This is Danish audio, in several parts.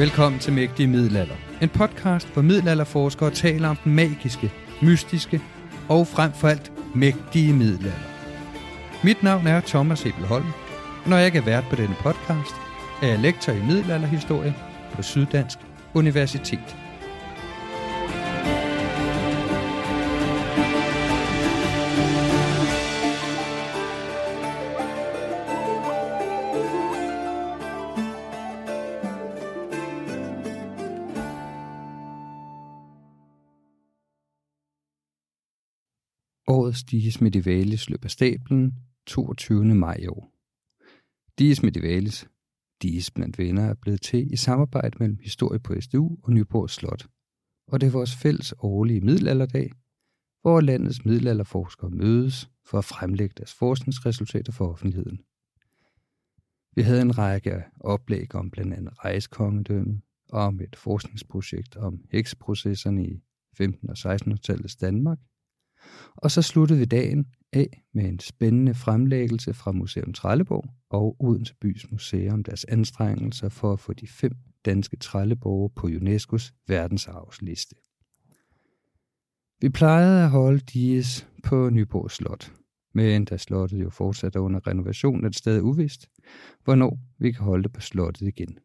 Velkommen til Mægtige Middelalder. En podcast, hvor middelalderforskere taler om den magiske, mystiske og frem for alt mægtige middelalder. Mit navn er Thomas Ebelholm, og når jeg ikke er vært på denne podcast, er jeg lektor i middelalderhistorie på Syddansk Universitet. Dies Medivalis løb af stablen 22. maj i år. Dies Medivalis, Dies blandt venner, er blevet til i samarbejde mellem Historie på SDU og Nyborg Slot. Og det er vores fælles årlige middelalderdag, hvor landets middelalderforskere mødes for at fremlægge deres forskningsresultater for offentligheden. Vi havde en række oplæg om blandt andet rejskongedømmet, og om et forskningsprojekt om heksprocesserne i 15- og 1600-tallets Danmark, og så sluttede vi dagen af med en spændende fremlæggelse fra Museum Trelleborg og Odense Bys Museum deres anstrengelser for at få de fem danske trelleborge på UNESCO's verdensarvsliste. Vi plejede at holde dies på Nyborg Slot, men da slottet jo fortsat er under renovation, er det stadig uvist, hvornår vi kan holde det på slottet igen.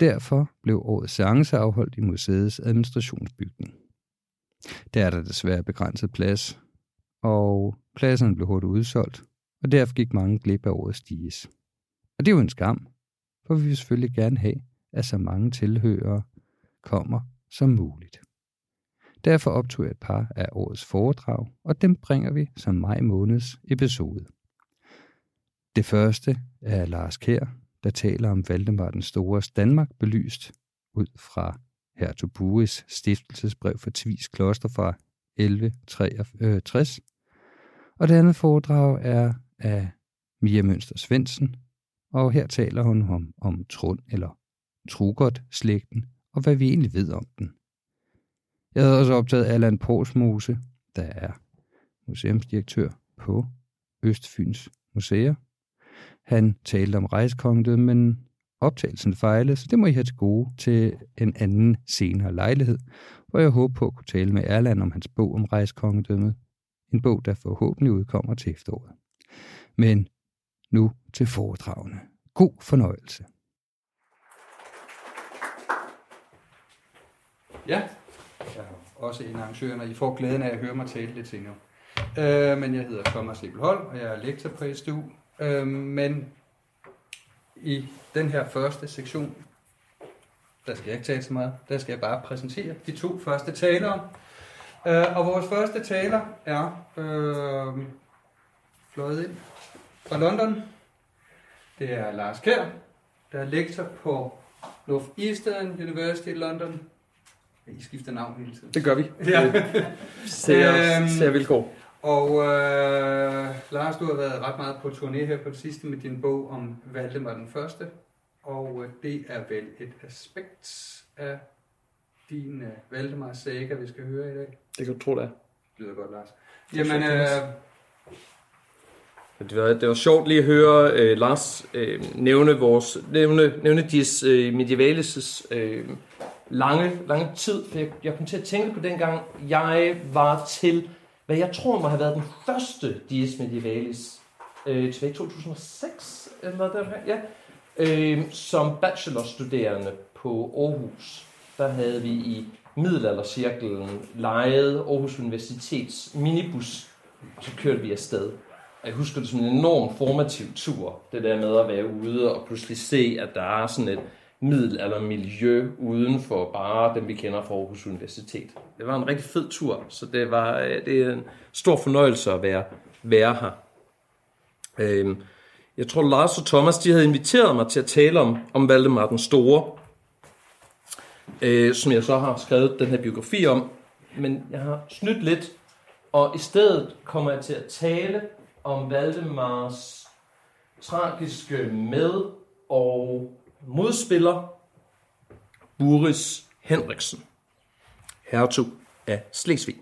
Derfor blev årets seance afholdt i museets administrationsbygning. Der er der desværre begrænset plads, og pladserne blev hurtigt udsolgt, og derfor gik mange glip af årets diges. Og det er jo en skam, for vi vil selvfølgelig gerne have, at så mange tilhørere kommer som muligt. Derfor optog jeg et par af årets foredrag, og dem bringer vi som maj måneds episode. Det første er Lars Kær, der taler om Valdemar den Stores Danmark belyst ud fra her Bues stiftelsesbrev for Tvis Kloster fra 1163. Og det andet foredrag er af Mia Mønster Svendsen, og her taler hun om, om Trund eller Trugot-slægten, og hvad vi egentlig ved om den. Jeg havde også optaget Allan Porsmose, der er museumsdirektør på Østfyns Museer. Han talte om rejskongedømmet, men optagelsen fejle, så det må I have til gode til en anden senere lejlighed, hvor jeg håber på at kunne tale med Erland om hans bog om rejskongedømmet. En bog, der forhåbentlig udkommer til efteråret. Men nu til foredragene. God fornøjelse. Ja, jeg er også en af arrangørerne. I får glæden af at høre mig tale lidt senere. Øh, men jeg hedder Thomas Ebelholm, og jeg er lektor på SDU. Øh, men i den her første sektion, der skal jeg ikke tale så meget, der skal jeg bare præsentere de to første talere. Øh, og vores første taler er øh, fløjet ind fra London. Det er Lars Kær, der er lektor på Northeastern University i London. I skifter navn hele tiden. Det gør vi. Ja. Ser, Øhm, ser vilkår. Og øh, Lars, du har været ret meget på turné her på det sidste med din bog om Valdemar den Første. Og øh, det er vel et aspekt af din øh, Valdemar saga, vi skal høre i dag. Det kan du tro, det er. Det lyder godt, Lars. Jamen, øh, Det var, det var sjovt lige at høre øh, Lars øh, nævne vores nævne, nævne dis øh, medievales øh, lange, lange tid. For jeg, jeg kom til at tænke på dengang, jeg var til, hvad jeg tror må have været den første dies Medievalis, øh, tilbage i 2006, eller der ja, øh, som bachelorstuderende på Aarhus. Der havde vi i middelaldercirklen lejet Aarhus Universitets minibus, og så kørte vi afsted. Jeg husker det som en enorm formativ tur, det der med at være ude og pludselig se, at der er sådan et middelaldermiljø uden for bare dem, vi kender fra Aarhus Universitet. Det var en rigtig fed tur, så det var øh, det er en stor fornøjelse at være, være her. Øhm, Jeg tror, Lars og Thomas de havde inviteret mig til at tale om, om Valdemar den Store, øh, som jeg så har skrevet den her biografi om. Men jeg har snydt lidt, og i stedet kommer jeg til at tale om Valdemars tragiske med- og modspiller, Boris Henriksen, hertug af Slesvig.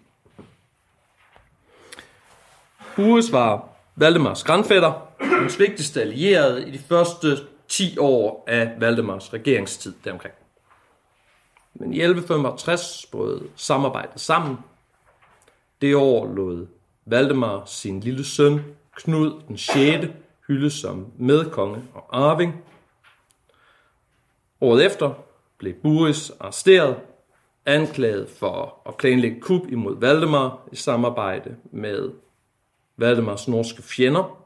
Boris var Valdemars grandfætter, hans vigtigste allierede i de første 10 år af Valdemars regeringstid deromkring. Men i 1165 brød samarbejdet sammen. Det år lod Valdemar sin lille søn Knud den 6. hylde som medkonge og arving. Året efter blev Boris arresteret, anklaget for at planlægge kup imod Valdemar i samarbejde med Valdemars norske fjender.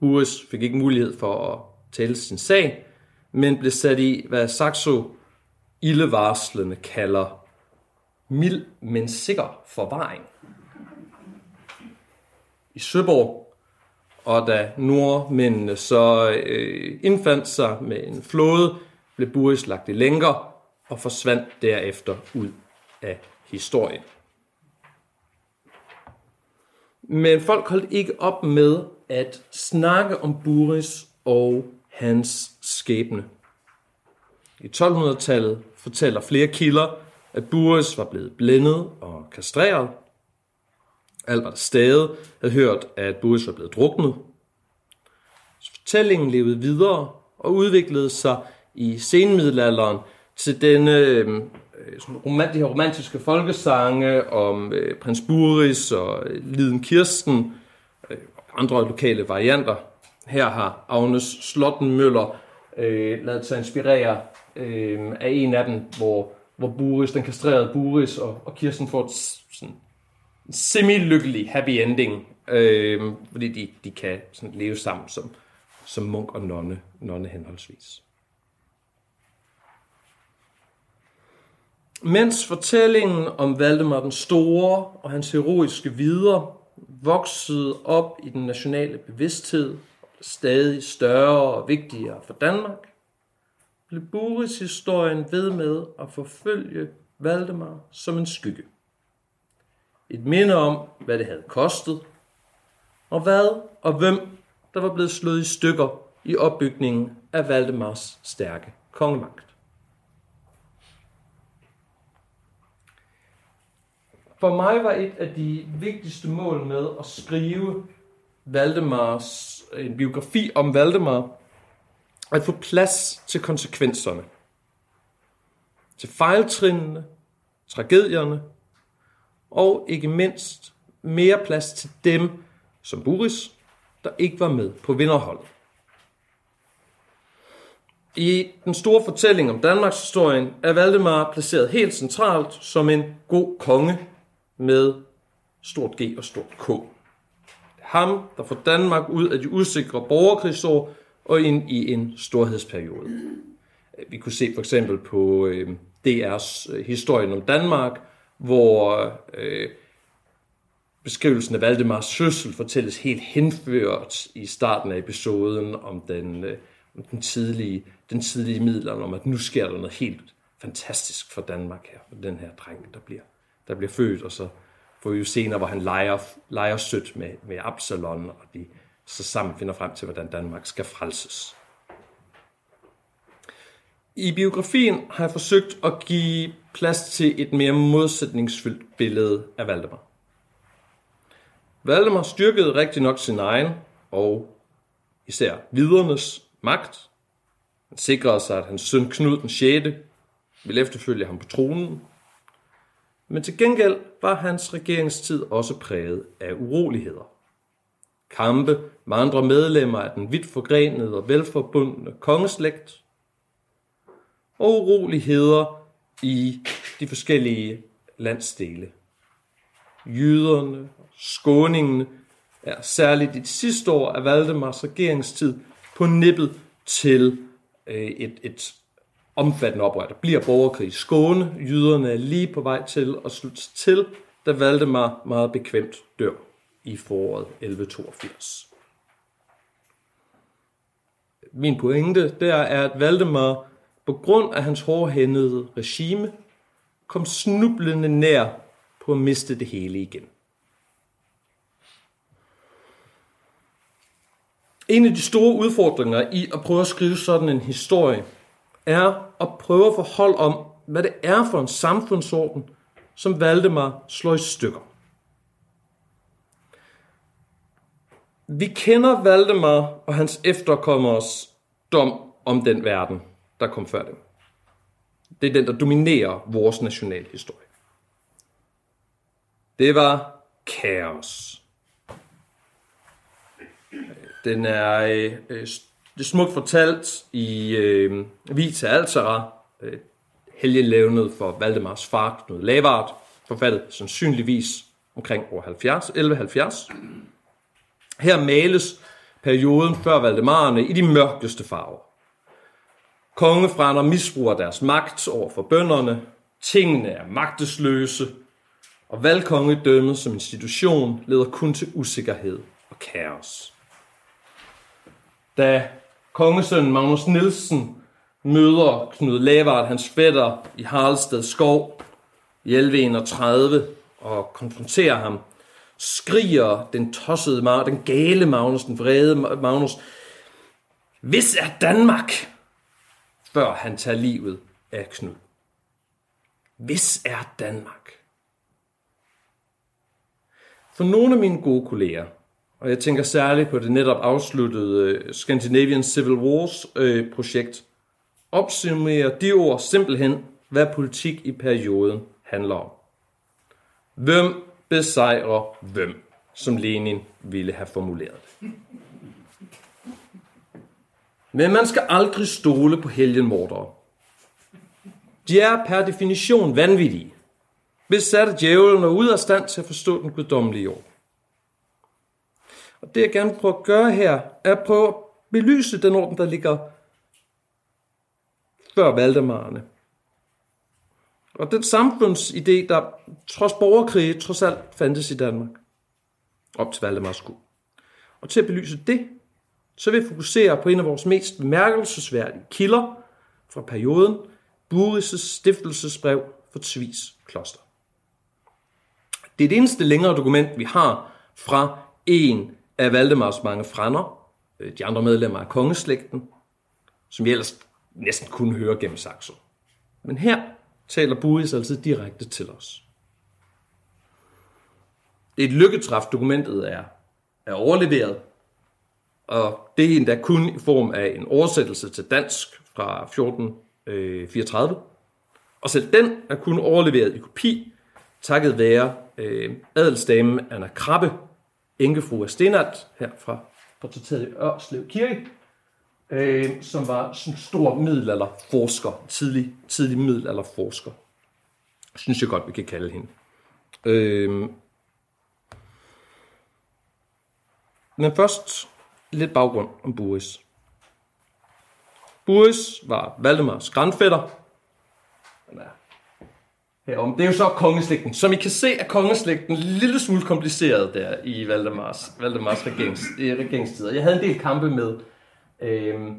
Buris fik ikke mulighed for at tale sin sag, men blev sat i, hvad Saxo ildevarslende kalder mild, men sikker forvaring. I Søborg, og da nordmændene så øh, indfandt sig med en flåde, blev Buris lagt i lænker og forsvandt derefter ud af historien. Men folk holdt ikke op med at snakke om Buris og hans skæbne. I 1200-tallet fortæller flere kilder, at Buris var blevet blændet og kastreret. Albert Stade havde hørt, at Boris var blevet druknet. Så fortællingen levede videre og udviklede sig i senmiddelalderen til denne øhm, øh, sådan romant, de her romantiske folkesange om øh, prins Buris og øh, Liden Kirsten øh, og andre lokale varianter. Her har Agnes Slottenmøller øh, lavet sig inspirere øh, af en af dem, hvor, hvor Buris, den kastrerede Buris og, og Kirsten får et sådan semi-lykkelig happy ending, øh, fordi de, de kan sådan leve sammen som, som munk og nonne, nonne henholdsvis. Mens fortællingen om Valdemar den Store og hans heroiske videre voksede op i den nationale bevidsthed, stadig større og vigtigere for Danmark, blev Buris historien ved med at forfølge Valdemar som en skygge. Et minde om, hvad det havde kostet, og hvad og hvem, der var blevet slået i stykker i opbygningen af Valdemars stærke kongemagt. For mig var et af de vigtigste mål med at skrive Valdemars, en biografi om Valdemar, at få plads til konsekvenserne. Til fejltrinene, tragedierne, og ikke mindst mere plads til dem, som Boris, der ikke var med på vinderholdet. I den store fortælling om Danmarks historien er Valdemar placeret helt centralt som en god konge med stort G og stort K. Ham, der får Danmark ud af de usikre borgerkrigsår og ind i en storhedsperiode. Vi kunne se for eksempel på øh, DR's øh, historien om Danmark, hvor øh, beskrivelsen af Valdemars søssel fortælles helt henført i starten af episoden om den, øh, om den tidlige den tidlige middel, om, at nu sker der noget helt fantastisk for Danmark her, for den her dreng, der bliver, der bliver født, og så får vi jo senere, hvor han leger, leger sødt med, med Absalon, og de så sammen finder frem til, hvordan Danmark skal frelses. I biografien har jeg forsøgt at give plads til et mere modsætningsfyldt billede af Valdemar. Valdemar styrkede rigtig nok sin egen og især vidernes magt. Han sikrede sig, at hans søn Knud den 6. ville efterfølge ham på tronen. Men til gengæld var hans regeringstid også præget af uroligheder. Kampe med andre medlemmer af den vidt forgrenede og velforbundne kongeslægt, og uroligheder i de forskellige landsdele. Jyderne, skåningene er særligt i de sidste år af Valdemars regeringstid på nippet til øh, et, et omfattende oprør. Der bliver borgerkrig i Skåne. Jyderne er lige på vej til at slutte til, da Valdemar meget bekvemt dør i foråret 1182. Min pointe der er, at Valdemar på grund af hans hårdhændede regime kom snublende nær på at miste det hele igen. En af de store udfordringer i at prøve at skrive sådan en historie, er at prøve at forholde om, hvad det er for en samfundsorden, som Valdemar slår i stykker. Vi kender Valdemar og hans efterkommers dom om den verden, der kom før dem. Det er den, der dominerer vores nationalhistorie. Det var kaos. Den er øh, øh smukt fortalt i øh, Vita Altera, øh, helgenlevnet for Valdemars far, Knud Lavard, forfattet sandsynligvis omkring år 70, 1170. Her males perioden før Valdemarerne i de mørkeste farver. Kongefrænder misbruger deres magt over for bønderne, tingene er magtesløse, og valgkongedømmet som institution leder kun til usikkerhed og kaos. Da kongesønnen Magnus Nielsen møder Knud Lavard, hans fætter, i Haraldsted skov i 1131 og konfronterer ham, skriger den tossede, den gale Magnus, den vrede Magnus, hvis er Danmark, før han tager livet af Knud. Hvis er Danmark. For nogle af mine gode kolleger, og jeg tænker særligt på det netop afsluttede øh, Scandinavian Civil Wars-projekt, øh, opsummerer de ord simpelthen, hvad politik i perioden handler om. Hvem besejrer hvem, som Lenin ville have formuleret det. Men man skal aldrig stole på helgenmordere. De er per definition vanvittige, hvis satte djævlen og ud af stand til at forstå den guddommelige ord. Og det jeg gerne vil prøve at gøre her, er at prøve at belyse den orden, der ligger før Valdemarerne. Og den samfundsidé, der trods borgerkrige trods alt fandtes i Danmark. Op til Valdemars skud. Og til at belyse det, så vil jeg fokusere på en af vores mest bemærkelsesværdige kilder fra perioden, Buris' stiftelsesbrev for Tvis kloster. Det er det eneste længere dokument, vi har fra en af Valdemars mange frænder, øh, de andre medlemmer af kongeslægten, som vi ellers næsten kunne høre gennem Saxo. Men her taler Buris altid direkte til os. Det er et lykketræf, dokumentet er, er overleveret, og det er endda kun i form af en oversættelse til dansk fra 1434. Øh, og selv den er kun overleveret i kopi, takket være øh, adelsdame Anna Krabbe, enkefru af Stenat, her fra portrætteret i Ørslev Kirke, øh, som var sådan en stor middelalderforsker, tidlig, tidlig middelalderforsker. Synes jeg godt, vi kan kalde hende. Øh, men først lidt baggrund om Buris. Buris var Valdemars grandfætter. Herom. Det er jo så kongeslægten. Som I kan se, er kongeslægten en lille smule kompliceret der i Valdemars, Valdemars regerings, øh, regeringstider. Jeg havde en del kampe med, øh,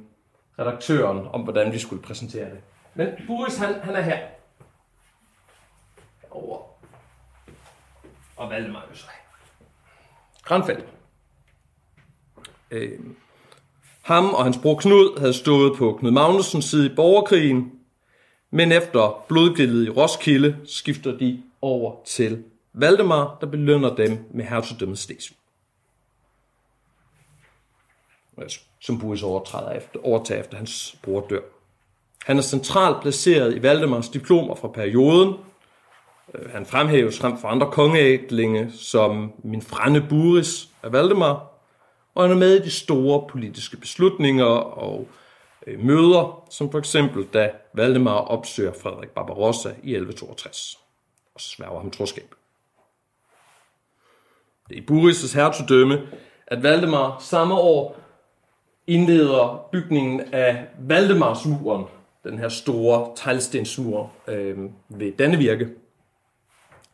redaktøren om, hvordan vi skulle præsentere det. Men Buris, han, han er her. Over. Og Valdemar jo så Granfeldt. Øh, ham og hans bror Knud havde stået på Knud Magnusens side i borgerkrigen, men efter blodgildet i Roskilde skifter de over til Valdemar, der belønner dem med hertugdømmet Slesvig. Som Buris overtræder efter, overtager efter hans bror dør. Han er centralt placeret i Valdemars diplomer fra perioden. Øh, han fremhæves frem for andre kongeægtlinge som min frænde Buris af Valdemar, og han er med i de store politiske beslutninger og øh, møder, som for eksempel da Valdemar opsøger Frederik Barbarossa i 1162 og sværger ham troskab. Det er i Buris' hertugdømme, at Valdemar samme år indleder bygningen af Valdemarsmuren, den her store teglstensmur øh, ved Dannevirke.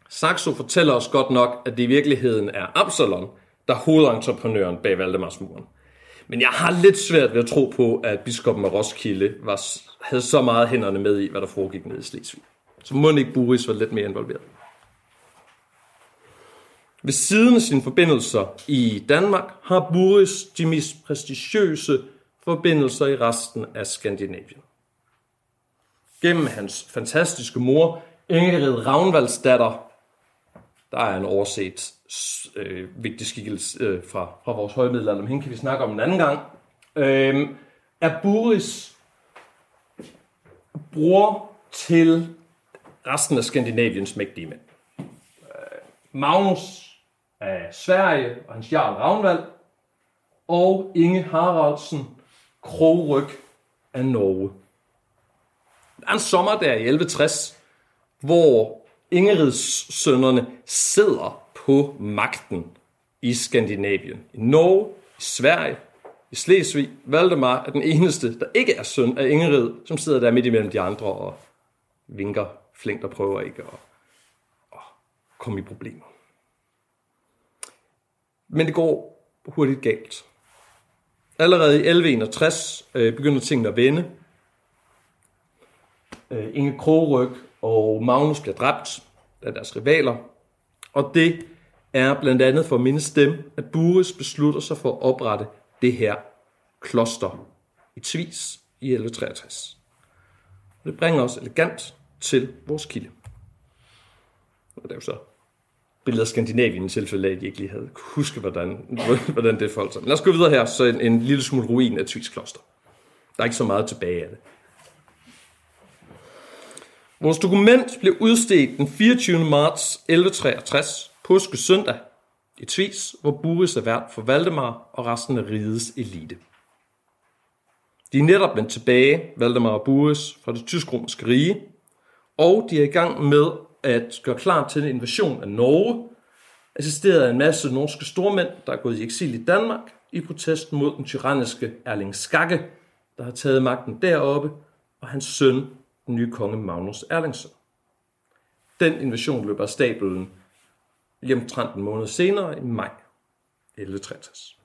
Saxo fortæller os godt nok, at det i virkeligheden er Absalon, der er hovedentreprenøren bag Valdemarsmuren. Men jeg har lidt svært ved at tro på, at biskoppen af Roskilde var, havde så meget hænderne med i, hvad der foregik nede i Slesvig. Så må ikke Buris var lidt mere involveret. Ved siden af sine forbindelser i Danmark har Buris de mest prestigiøse forbindelser i resten af Skandinavien. Gennem hans fantastiske mor, Ingrid Ravnvaldsdatter, der er en overset øh, vigtig skikkelse øh, fra, fra vores højmiddelalder, men hende kan vi snakke om en anden gang, øh, er Buris bror til resten af Skandinaviens mægtige mænd. Øh, Magnus af Sverige og hans jarl Ravnvald, og Inge Haraldsen Krogryg af Norge. Der er en sommer der i 1160, hvor Ingerids sønnerne sidder på magten i Skandinavien. I Norge, i Sverige, i Slesvig. Valdemar er den eneste, der ikke er søn af Ingerid, som sidder der midt imellem de andre og vinker flink og prøver ikke at, at komme i problemer. Men det går hurtigt galt. Allerede i 1161 øh, begynder tingene at vende. Øh, Inge Krogryg og Magnus bliver dræbt af deres rivaler. Og det er blandt andet for at mindes dem, at Buris beslutter sig for at oprette det her kloster i Tvis i 1163. Og det bringer os elegant til vores kilde. Og det er jo så billeder af Skandinavien i tilfælde af, at de ikke lige havde huske, hvordan, hvordan det forholdt sig. Lad os gå videre her, så en, en lille smule ruin af Tvis kloster. Der er ikke så meget tilbage af det. Vores dokument blev udstedt den 24. marts 1163, påske søndag, i Tvis, hvor Buris er vært for Valdemar og resten af rigets elite. De er netop vendt tilbage, Valdemar og Buris, fra det tysk-romerske rige, og de er i gang med at gøre klar til en invasion af Norge, assisteret af en masse norske stormænd, der er gået i eksil i Danmark, i protest mod den tyranniske Erling Skakke, der har taget magten deroppe, og hans søn, den nye konge Magnus Erlingsson. Den invasion løber af stablen lige omtrent en måned senere, i maj 1163.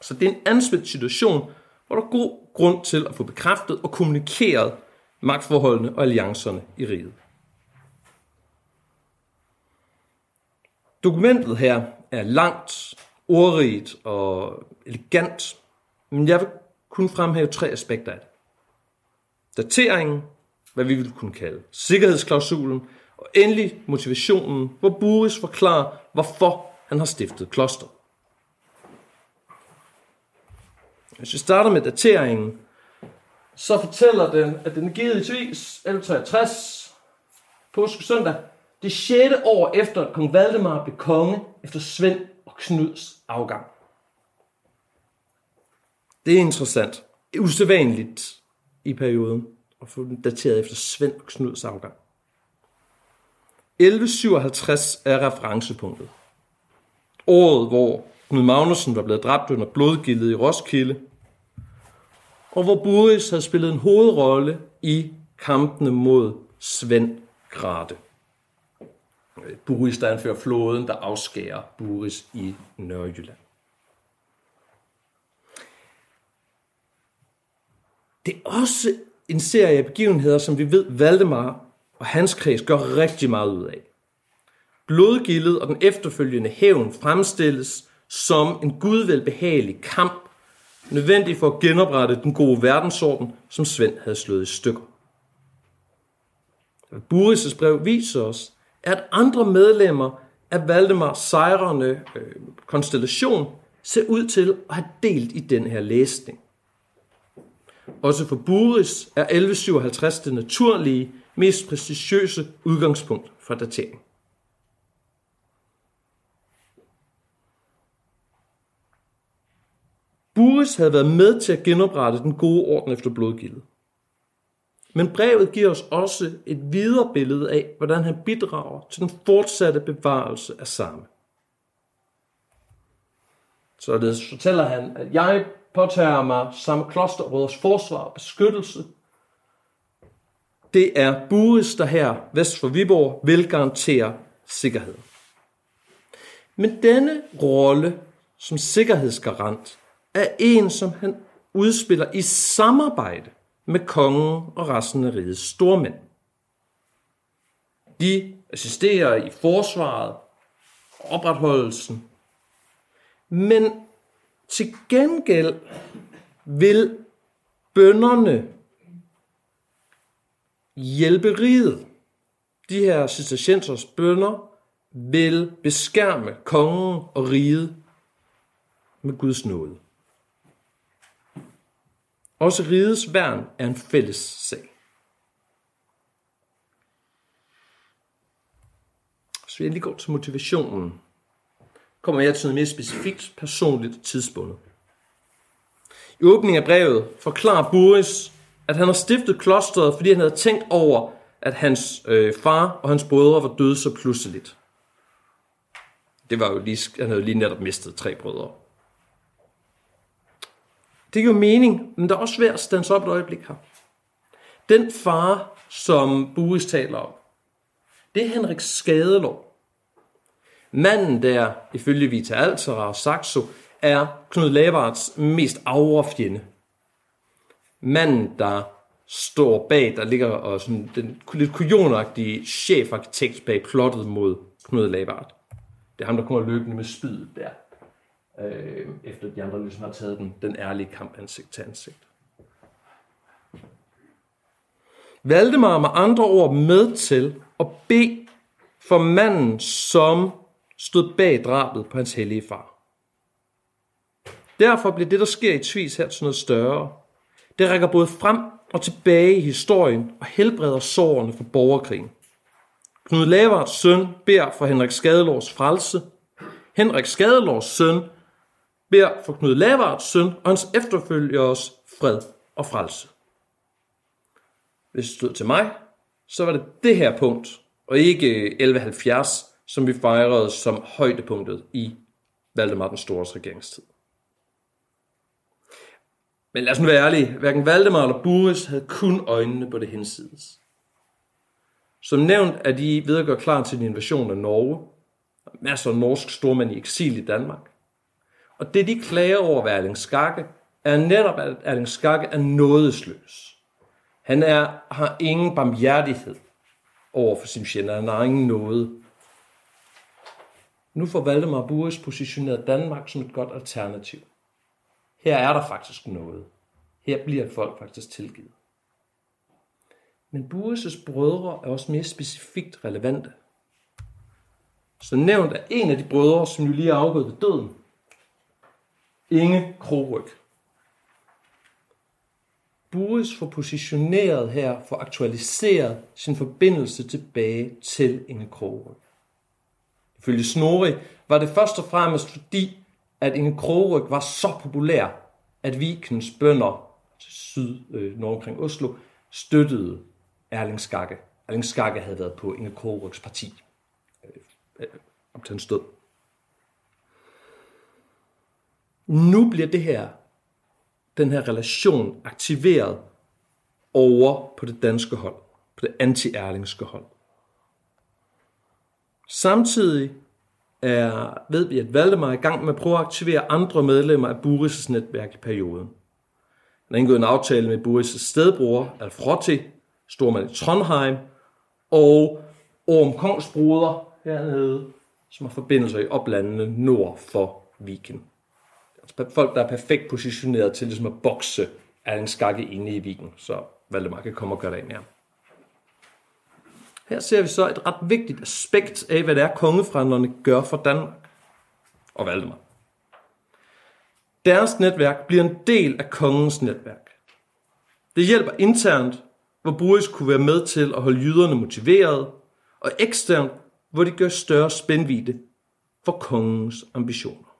Så det er en anspændt situation, hvor der er god grund til at få bekræftet og kommunikeret magtforholdene og alliancerne i riget. Dokumentet her er langt, ordrigt og elegant, men jeg vil kun fremhæve tre aspekter af det. Dateringen, hvad vi vil kunne kalde sikkerhedsklausulen, endelig motivationen, hvor Buris forklarer, hvorfor han har stiftet kloster. Hvis vi starter med dateringen, så fortæller den, at den er givet i 1163 påske søndag det 6. år efter, at kong Valdemar blev konge efter Svend og Knuds afgang. Det er interessant. Usædvanligt i perioden at få den dateret efter Svend og Knuds afgang. 1157 er referencepunktet. Året, hvor Knud Magnussen var blevet dræbt under blodgildet i Roskilde, og hvor Boris havde spillet en hovedrolle i kampene mod Svend Grate. Buris, der anfører floden, der afskærer Buris i Nørrejylland. Det er også en serie af begivenheder, som vi ved, Valdemar og hans kreds gør rigtig meget ud af. Blodgildet og den efterfølgende hævn fremstilles som en gudvelbehagelig kamp, nødvendig for at genoprette den gode verdensorden, som Svend havde slået i stykker. Buris' brev viser os, at andre medlemmer af Valdemars sejrende øh, konstellation ser ud til at have delt i den her læsning. Også for Buris er 1157 det naturlige, mest prestigiøse udgangspunkt for datering. Buris havde været med til at genoprette den gode orden efter blodgildet. Men brevet giver os også et videre billede af, hvordan han bidrager til den fortsatte bevarelse af samme. Så det fortæller han, at jeg påtager mig samme klosterråders forsvar og beskyttelse. Det er Buris, der her vest for Viborg vil garantere sikkerhed. Men denne rolle som sikkerhedsgarant er en, som han udspiller i samarbejde med kongen og resten af rigets stormænd. De assisterer i forsvaret og opretholdelsen, men til gengæld vil bønderne hjælpe riget. De her citatiensers bønder vil beskærme kongen og riget med Guds nåde. Også rigets værn er en fælles sag. Så jeg lige går til motivationen. Kommer jeg til noget mere specifikt, personligt tidspunkt. I åbningen af brevet forklarer Boris, at han har stiftet klosteret, fordi han havde tænkt over, at hans øh, far og hans brødre var døde så pludseligt. Det var jo lige, han havde lige netop mistet tre brødre. Det giver mening, men det er også svært at stande op et øjeblik her. Den far, som Buris taler om, det er Henrik Skadelov. Manden der, ifølge Vita Altera og Saxo, er Knud Lavards mest afre fjende. Manden, der står bag, der ligger og sådan den lidt kujonagtige chefarkitekt bag plottet mod Knud Lavard. Det er ham, der kommer løbende med spydet der øh, efter de andre ligesom har taget den, den ærlige kamp ansigt til ansigt. Valdemar med andre ord med til at bede for manden, som stod bag drabet på hans hellige far. Derfor bliver det, der sker i Tvis her, til noget større. Det rækker både frem og tilbage i historien og helbreder sårene for borgerkrigen. Knud Lavards søn beder for Henrik Skadelårs frelse. Henrik Skadelårs søn beder for Knud Lavards søn og hans efterfølgers fred og frelse. Hvis det stod til mig, så var det det her punkt, og ikke 1170, som vi fejrede som højdepunktet i Valdemar den Stores regeringstid. Men lad os nu være ærlige, hverken Valdemar eller Boris havde kun øjnene på det hensides. Som nævnt er de ved at gøre klar til en invasion af Norge. Masser af norsk stormænd i eksil i Danmark. Og det, de klager over ved Erling Skakke, er netop, at Erling Skakke er nådesløs. Han er, har ingen barmhjertighed over for sin fjender. Han har ingen nåde. Nu får Valdemar Buris positioneret Danmark som et godt alternativ. Her er der faktisk noget. Her bliver folk faktisk tilgivet. Men Buris' brødre er også mere specifikt relevante. Så nævnt er en af de brødre, som jo lige er afgået ved døden, Inge Kroryg. Buris får positioneret her, for aktualiseret sin forbindelse tilbage til Inge Kroryg. Ifølge Snorri var det først og fremmest fordi, at Inge Krogryg var så populær, at Vikens bønder til syd, øh, nord omkring Oslo, støttede Erling Skakke. Erling Skakke havde været på Inge Krogrygs parti øh, øh, op til hans død. Nu bliver det her, den her relation aktiveret over på det danske hold, på det anti-erlingske hold. Samtidig er, ved vi, at Valdemar er i gang med at prøve at aktivere andre medlemmer af Buris' netværk i perioden. har indgået en aftale med Buris' stedbror, Alfrotti, stormand i Trondheim, og Orm Kongsbroder hernede, som har forbindelser i oplandene nord for Viken. Altså folk, der er perfekt positioneret til ligesom at bokse af en skakke inde i Viken, så Valdemar kan komme og gøre det ind ham. Her ser vi så et ret vigtigt aspekt af, hvad det er, kongefrænderne gør for Danmark og Valdemar. Deres netværk bliver en del af kongens netværk. Det hjælper internt, hvor Boris kunne være med til at holde jyderne motiveret, og eksternt, hvor de gør større spændvidde for kongens ambitioner.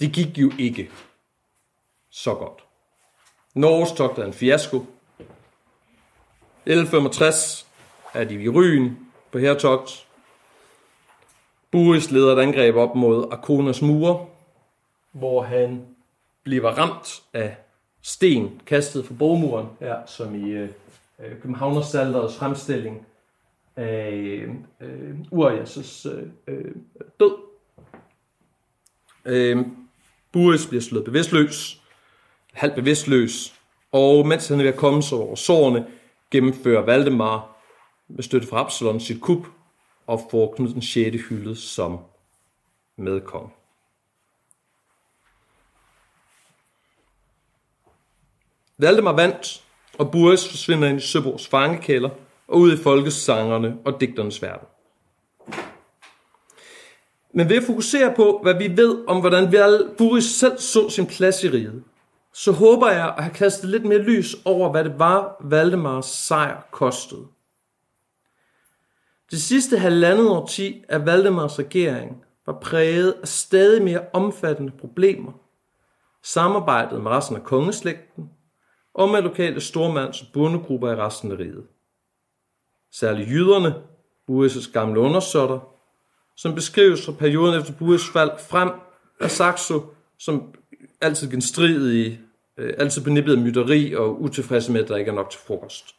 Det gik jo ikke så godt. Norges togt er en fiasko. 1165 er de i Ryen på hertogt. Boris leder et angreb op mod Arkonas mure, hvor han bliver ramt af sten kastet fra bogmuren, her, som i øh, øh Københavnersalderets fremstilling af øh, Urias' øh, øh, død. Øh, Buris bliver slået bevidstløs, halvt bevidstløs, og mens han er ved at komme sig over sårene, gennemfører Valdemar med støtte fra Absalon sit kup og får Knud den 6. hyldet som medkong. Valdemar vandt, og Buris forsvinder ind i Søborgs fangekælder og ud i folkesangerne og digternes verden. Men ved at fokusere på, hvad vi ved om, hvordan Buris selv så sin plads i riget, så håber jeg at have kastet lidt mere lys over, hvad det var, Valdemars sejr kostede. Det sidste halvandet årti af Valdemars regering var præget af stadig mere omfattende problemer. Samarbejdet med resten af kongeslægten og med lokale stormands- og bundegrupper i resten af riget. Særligt jyderne, Boris' gamle undersåtter, som beskrives fra perioden efter Boris fald frem af Saxo, som altid genstridige, øh, altid benippet af mytteri og utilfredse med, at der ikke er nok til frokost.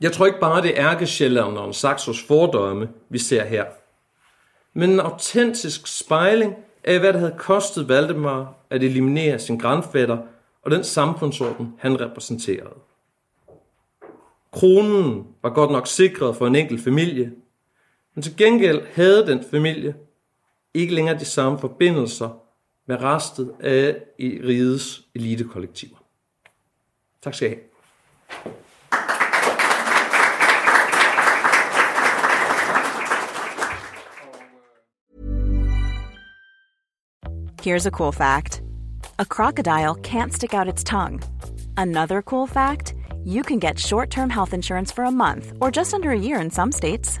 Jeg tror ikke bare, det er ærkesjælderen Saxos fordomme, vi ser her, men en autentisk spejling af, hvad det havde kostet Valdemar at eliminere sin grandfætter og den samfundsorden, han repræsenterede. Kronen var godt nok sikret for en enkelt familie, men til gengæld havde den familie ikke længere de samme forbindelser med resten af i rigets elitekollektiver. Tak skal I have. Here's a cool fact. A crocodile can't stick out its tongue. Another cool fact, you can get short-term health insurance for a month or just under a year in some states.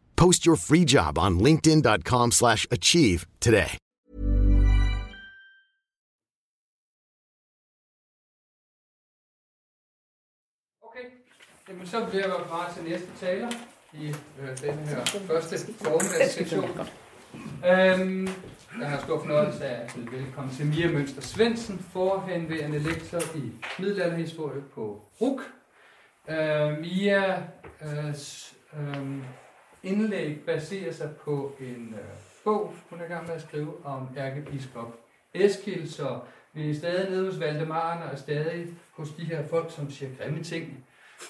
Post your free job on linkedin.com slash achieve today. Okay, Jamen, så bliver jeg klar til næste taler i øh, den her første formiddagssektion. Øhm, jeg har stor fornøjelse af at byde velkommen til Mia Mønster Svendsen, forhenværende lektor i middelalderhistorie på RUK. Øh, Mia øh, øh, indlæg baserer sig på en øh, bog, hun er i gang med at skrive om ærkebiskop Eskild, så vi er stadig nede hos Valdemaren og stadig hos de her folk, som siger grimme ting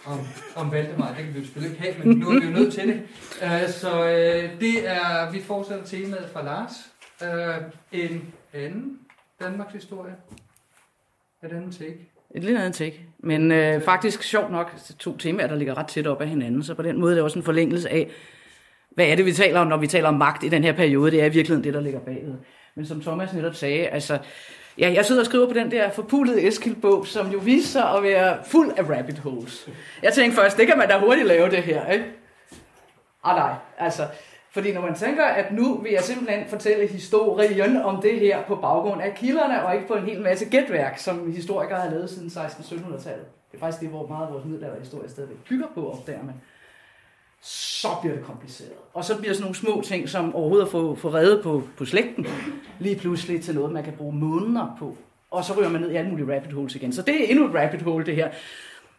om, om Valdemar. Det kan vi jo selvfølgelig ikke have, men nu er vi jo nødt til det. Uh, så uh, det er, vi fortsætter temaet fra Lars. Uh, en anden Danmarks historie. Et andet take. Et lidt andet take. Men øh, faktisk sjovt nok to temaer, der ligger ret tæt op af hinanden, så på den måde er det også en forlængelse af, hvad er det, vi taler om, når vi taler om magt i den her periode. Det er i virkeligheden det, der ligger bagved. Men som Thomas netop sagde, altså, ja, jeg sidder og skriver på den der forpulede Eskild-bog, som jo viser sig at være fuld af rabbit holes. Jeg tænkte først, det kan man da hurtigt lave det her, ikke? Ah nej, altså, fordi når man tænker, at nu vil jeg simpelthen fortælle historien om det her på baggrund af kilderne, og ikke på en hel masse gætværk, som historikere har lavet siden 1600-1700-tallet. Det er faktisk det, hvor meget af vores middelalderhistorie stadigvæk bygger på, opdager man. Så bliver det kompliceret. Og så bliver sådan nogle små ting, som overhovedet at få, få reddet på, på slægten, lige pludselig til noget, man kan bruge måneder på. Og så ryger man ned i alle mulige rabbit holes igen. Så det er endnu et rabbit hole, det her.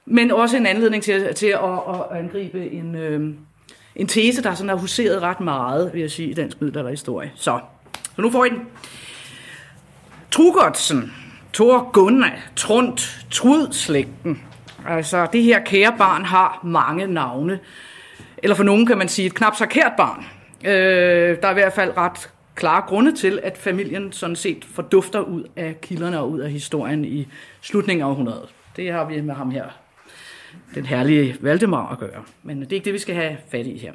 Men også en anledning til, til at, at angribe en, øh, en tese, der sådan har huseret ret meget, vil jeg sige, i dansk middelalderhistorie. Så, så nu får I den. Trugodsen, Thor Gunnar, Trund, Trud-slægten. Altså, det her kære barn har mange navne. Eller for nogen kan man sige et knap så kært barn. Øh, der er i hvert fald ret klare grunde til, at familien sådan set fordufter ud af kilderne og ud af historien i slutningen af århundredet. Det har vi med ham her den herlige Valdemar at gøre. Men det er ikke det, vi skal have fat i her.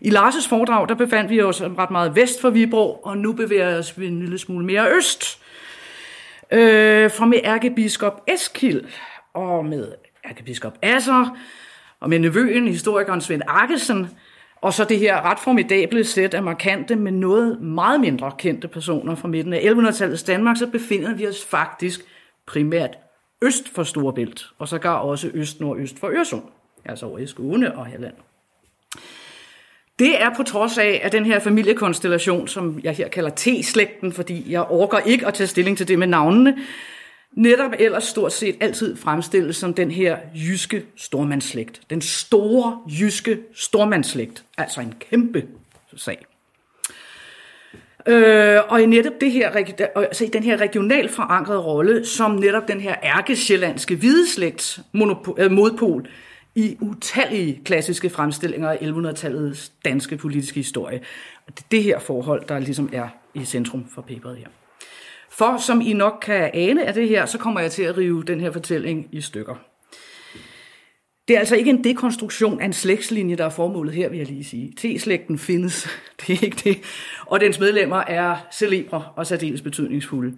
I Lars' foredrag, der befandt vi os ret meget vest for Viborg, og nu bevæger vi os en lille smule mere øst. Øh, fra med ærkebiskop Eskild, og med ærkebiskop Asser, og med nevøen, historikeren Svend Arkesen, og så det her ret formidable sæt af markante, men noget meget mindre kendte personer fra midten af 1100-tallets Danmark, så befinder vi os faktisk primært øst for Storebælt, og så gar også øst-nordøst for Øresund, altså over i Skåne og Halland. Det er på trods af, at den her familiekonstellation, som jeg her kalder T-slægten, fordi jeg orker ikke at tage stilling til det med navnene, netop ellers stort set altid fremstilles som den her jyske stormandsslægt. Den store jyske stormandsslægt. Altså en kæmpe sag. Øh, og i netop det her, altså i den her regionalt forankrede rolle, som netop den her ærkesjællandske hvideslægt øh, modpol i utallige klassiske fremstillinger af 1100-tallets danske politiske historie. Og det er det her forhold, der ligesom er i centrum for paperet her. For som I nok kan ane af det her, så kommer jeg til at rive den her fortælling i stykker. Det er altså ikke en dekonstruktion af en slægtslinje, der er formålet her, vil jeg lige sige. T-slægten findes, det er ikke det. Og dens medlemmer er celebre og særdeles betydningsfulde.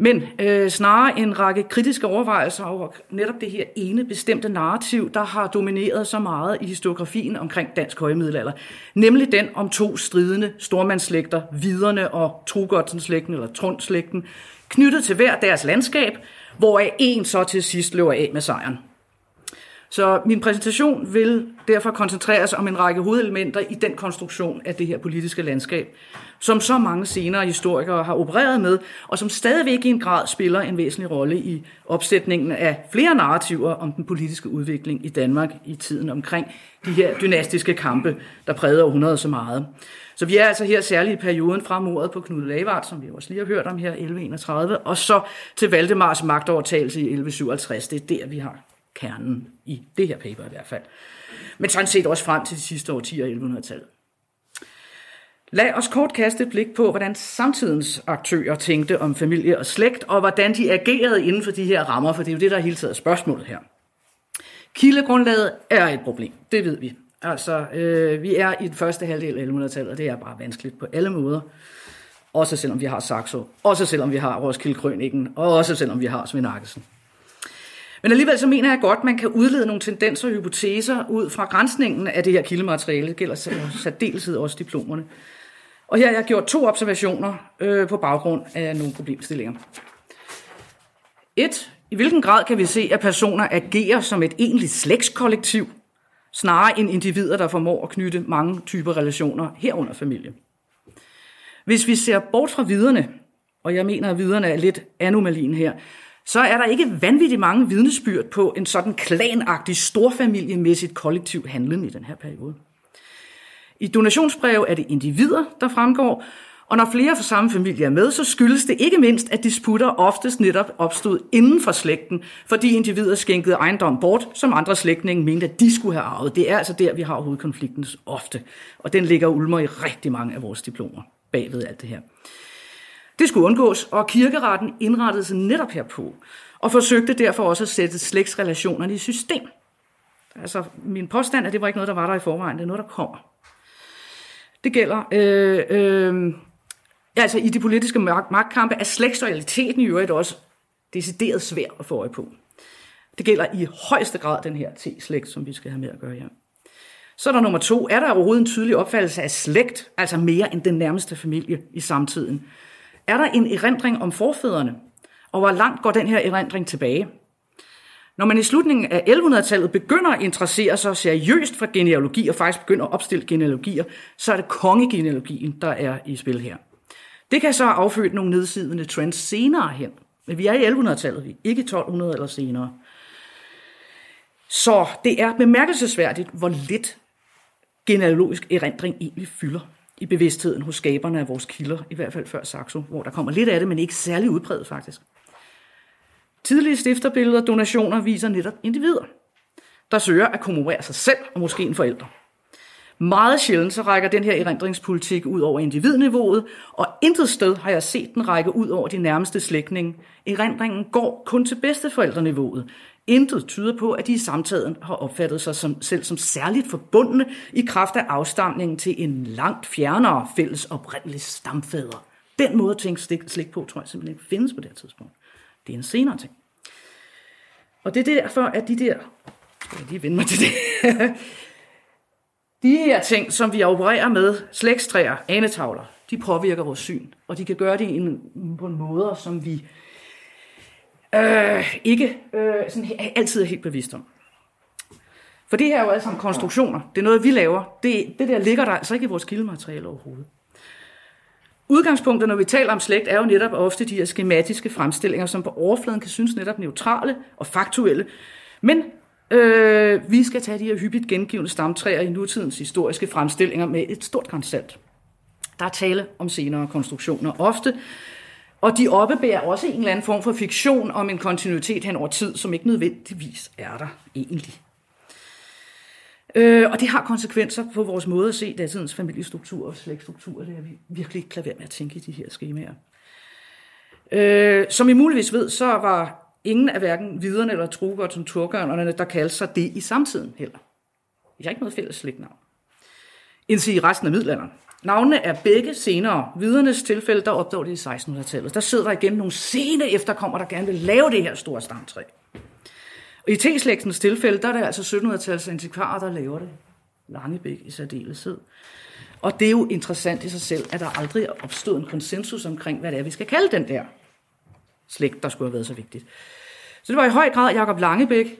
Men øh, snarere en række kritiske overvejelser over netop det her ene bestemte narrativ, der har domineret så meget i historiografien omkring dansk højmiddelalder. Nemlig den om to stridende stormandslægter, Viderne og Trogodsenslægten eller Trundslægten, knyttet til hver deres landskab, hvoraf en så til sidst løber af med sejren. Så min præsentation vil derfor koncentrere sig om en række hovedelementer i den konstruktion af det her politiske landskab, som så mange senere historikere har opereret med, og som stadigvæk i en grad spiller en væsentlig rolle i opsætningen af flere narrativer om den politiske udvikling i Danmark i tiden omkring de her dynastiske kampe, der prægede århundredet så meget. Så vi er altså her særligt i perioden fra mordet på Knud Lavard, som vi også lige har hørt om her, 1131, og så til Valdemars magtovertagelse i 1157. Det er der, vi har kernen i det her paper i hvert fald. Men sådan set også frem til de sidste årtier i 1100-tallet. Lad os kort kaste et blik på, hvordan samtidens aktører tænkte om familie og slægt, og hvordan de agerede inden for de her rammer, for det er jo det, der er hele tiden spørgsmålet her. Kildegrundlaget er et problem, det ved vi. Altså, øh, vi er i den første halvdel af 1100-tallet, og det er bare vanskeligt på alle måder. Også selvom vi har Saxo, også selvom vi har Roskilde Krøniken, og også selvom vi har Svend Arkesen. Men alligevel så mener jeg godt, at man kan udlede nogle tendenser og hypoteser ud fra grænsningen af det her kildemateriale. Det gælder særdeleshed også diplomerne. Og her har jeg gjort to observationer øh, på baggrund af nogle problemstillinger. Et. I hvilken grad kan vi se, at personer agerer som et egentligt slægtskollektiv, snarere end individer, der formår at knytte mange typer relationer herunder familie? Hvis vi ser bort fra viderne, og jeg mener, at viderne er lidt anomalien her, så er der ikke vanvittigt mange vidnesbyrd på en sådan klanagtig, storfamiliemæssigt kollektiv handling i den her periode. I donationsbrev er det individer, der fremgår, og når flere fra samme familie er med, så skyldes det ikke mindst, at disputter oftest netop opstod inden for slægten, fordi individer skænkede ejendom bort, som andre slægtninge mente, at de skulle have arvet. Det er altså der, vi har hovedkonflikten ofte, og den ligger ulmer i rigtig mange af vores diplomer bagved alt det her. Det skulle undgås, og kirkeretten indrettede sig netop herpå, og forsøgte derfor også at sætte slægtsrelationerne i system. Altså, min påstand er, at det var ikke noget, der var der i forvejen, det er noget, der kommer. Det gælder, øh, øh, altså i de politiske magtkampe er slægtsrealiteten i øvrigt også decideret svær at få øje på. Det gælder i højeste grad den her T-slægt, som vi skal have med at gøre her. Så er der nummer to. Er der overhovedet en tydelig opfattelse af slægt, altså mere end den nærmeste familie i samtiden? Er der en erindring om forfædrene? Og hvor langt går den her erindring tilbage? Når man i slutningen af 1100-tallet begynder at interessere sig seriøst for genealogi, og faktisk begynder at opstille genealogier, så er det kongegenealogien, der er i spil her. Det kan så afføde nogle nedsidende trends senere hen. Men vi er i 1100-tallet, vi ikke 1200 eller senere. Så det er bemærkelsesværdigt, hvor lidt genealogisk erindring egentlig fylder i bevidstheden hos skaberne af vores kilder, i hvert fald før Saxo, hvor der kommer lidt af det, men ikke særlig udbredt faktisk. Tidlige stifterbilleder og donationer viser netop individer, der søger at kommemorer sig selv og måske en forælder. Meget sjældent så rækker den her erindringspolitik ud over individniveauet, og intet sted har jeg set den række ud over de nærmeste slægtninge. Erindringen går kun til bedsteforældreniveauet. Intet tyder på, at de i samtiden har opfattet sig som, selv som særligt forbundne i kraft af afstamningen til en langt fjernere fælles oprindelig stamfader. Den måde at tænke slik, slik på, tror jeg simpelthen ikke findes på det her tidspunkt. Det er en senere ting. Og det er derfor, at de der... Skal jeg lige vende mig til det? de her ting, som vi opererer med, slægtstræer, anetavler, de påvirker vores syn. Og de kan gøre det på en måde, som vi øh, ikke øh, sådan, altid er helt bevidst om. For det her er jo altså konstruktioner. Det er noget, vi laver. Det, det der ligger der altså ikke i vores kildemateriale overhovedet. Udgangspunktet, når vi taler om slægt, er jo netop ofte de her skematiske fremstillinger, som på overfladen kan synes netop neutrale og faktuelle. Men øh, vi skal tage de her hyppigt gengivende stamtræer i nutidens historiske fremstillinger med et stort grænsalt. Der er tale om senere konstruktioner ofte, og de oppebærer også en eller anden form for fiktion om en kontinuitet hen over tid, som ikke nødvendigvis er der egentlig. Øh, og det har konsekvenser på vores måde at se datidens familiestruktur og slægtstruktur. Det er vi virkelig ikke klar med at tænke i de her skemaer. Øh, som I muligvis ved, så var ingen af hverken viderne eller Trugert som turgørnerne, der kaldte sig det i samtiden heller. Jeg har ikke noget fælles slægtnavn. Indtil i resten af middelalderen. Navnene er begge senere. Vidernes tilfælde, der opdår det i 1600-tallet. Der sidder der igen nogle sene efterkommere, der gerne vil lave det her store stamtræ. Og i T-slægtens tilfælde, der er det altså 1700-tallets antikvarer, der laver det. Langebæk i særdeleshed. Og det er jo interessant i sig selv, at der aldrig er opstået en konsensus omkring, hvad det er, vi skal kalde den der slægt, der skulle have været så vigtigt. Så det var i høj grad Jakob Langebæk,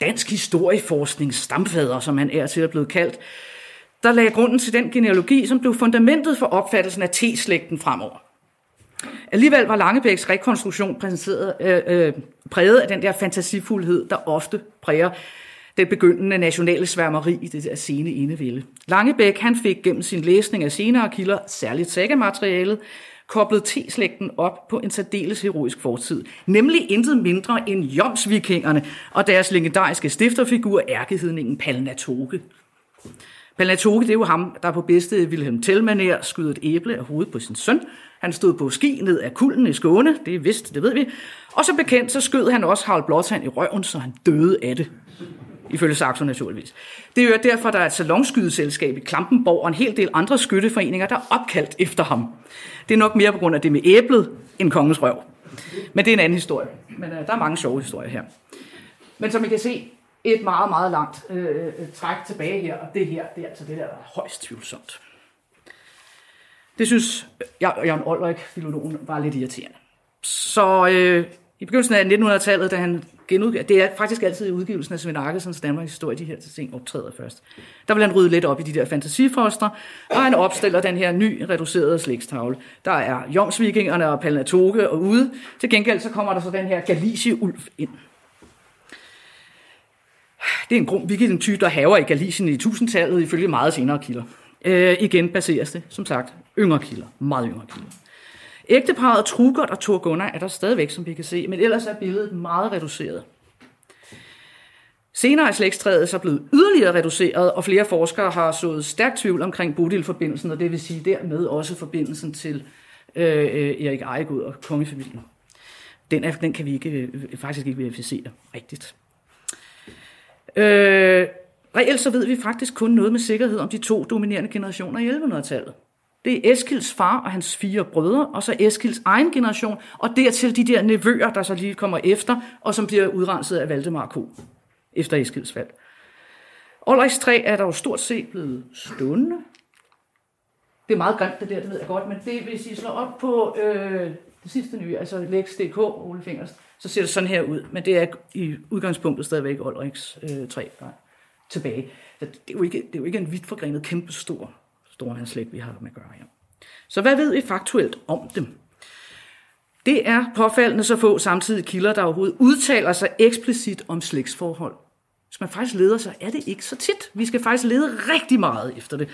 dansk historieforsknings stamfader, som han er til at blevet kaldt, der lagde grunden til den genealogi, som blev fundamentet for opfattelsen af T-slægten fremover. Alligevel var Langebæks rekonstruktion præsenteret, øh, øh, præget af den der fantasifuldhed, der ofte præger det begyndende nationale sværmeri i det der sene enevælde. Langebæk han fik gennem sin læsning af senere kilder, særligt sækkematerialet, koblet T-slægten op på en særdeles heroisk fortid, nemlig intet mindre end Jomsvikingerne og deres legendariske stifterfigur, ærkehedningen Palnatoke. Palnatoke, det er jo ham, der på bedste Wilhelm Tellmaner skyder et æble af hovedet på sin søn. Han stod på ski ned af kulden i Skåne, det er vist, det ved vi. Og så bekendt, så skød han også Harald Blåtand i røven, så han døde af det. Ifølge Saxo naturligvis. Det er jo derfor, der er et salonskydeselskab i Klampenborg og en hel del andre skytteforeninger, der er opkaldt efter ham. Det er nok mere på grund af det med æblet end kongens røv. Men det er en anden historie. Men uh, der er mange sjove historier her. Men som I kan se, et meget, meget langt øh, øh, træk tilbage her, og det her, det er altså det der, der er højst tvivlsomt. Det synes øh, jeg, Jørgen Olrik, filologen, var lidt irriterende. Så øh, i begyndelsen af 1900-tallet, da han genudgav, det er faktisk altid i udgivelsen af Svend Arkelsens Danmarks historie, de her ting optræder først. Der vil han rydde lidt op i de der fantasifoster, og han opstiller den her ny reducerede slægstavle. Der er Jomsvikingerne og Palnatoke og ude. Til gengæld så kommer der så den her Galicie-ulv ind. Det er en grum vikingetype, type, der haver i Galicien i tusindtallet, ifølge meget senere kilder. Øh, igen baseres det, som sagt, yngre kilder, meget yngre kilder. Ægteparet Trugert og Thor Gunnar er der stadigvæk, som vi kan se, men ellers er billedet meget reduceret. Senere er slægtstræet så blevet yderligere reduceret, og flere forskere har sået stærkt tvivl omkring Bodil-forbindelsen, og det vil sige dermed også forbindelsen til øh, øh Erik Ejegud og kongefamilien. Den, er, den kan vi ikke, øh, øh, faktisk ikke verificere rigtigt. Øh, reelt så ved vi faktisk kun noget med sikkerhed om de to dominerende generationer i 1100-tallet. Det er Eskilds far og hans fire brødre, og så Eskilds egen generation, og dertil de der nevøer, der så lige kommer efter, og som bliver udrenset af Valdemar K. efter Eskilds fald. Olrichs træ er der jo stort set blevet stående. Det er meget grimt, det der, det ved jeg godt, men det, hvis I slår op på øh, det sidste nye, altså Lex.dk, Ole Fingers, så ser det sådan her ud. Men det er i udgangspunktet stadigvæk Olriks øh, træ der er tilbage. Så det, er jo ikke, det er jo ikke en vidt forgrenet, kæmpe stor stormandslæg, vi har med at gøre her. Så hvad ved vi faktuelt om dem? Det er påfaldende så få samtidig kilder, der overhovedet udtaler sig eksplicit om slægtsforhold. Hvis man faktisk leder, så er det ikke så tit. Vi skal faktisk lede rigtig meget efter det.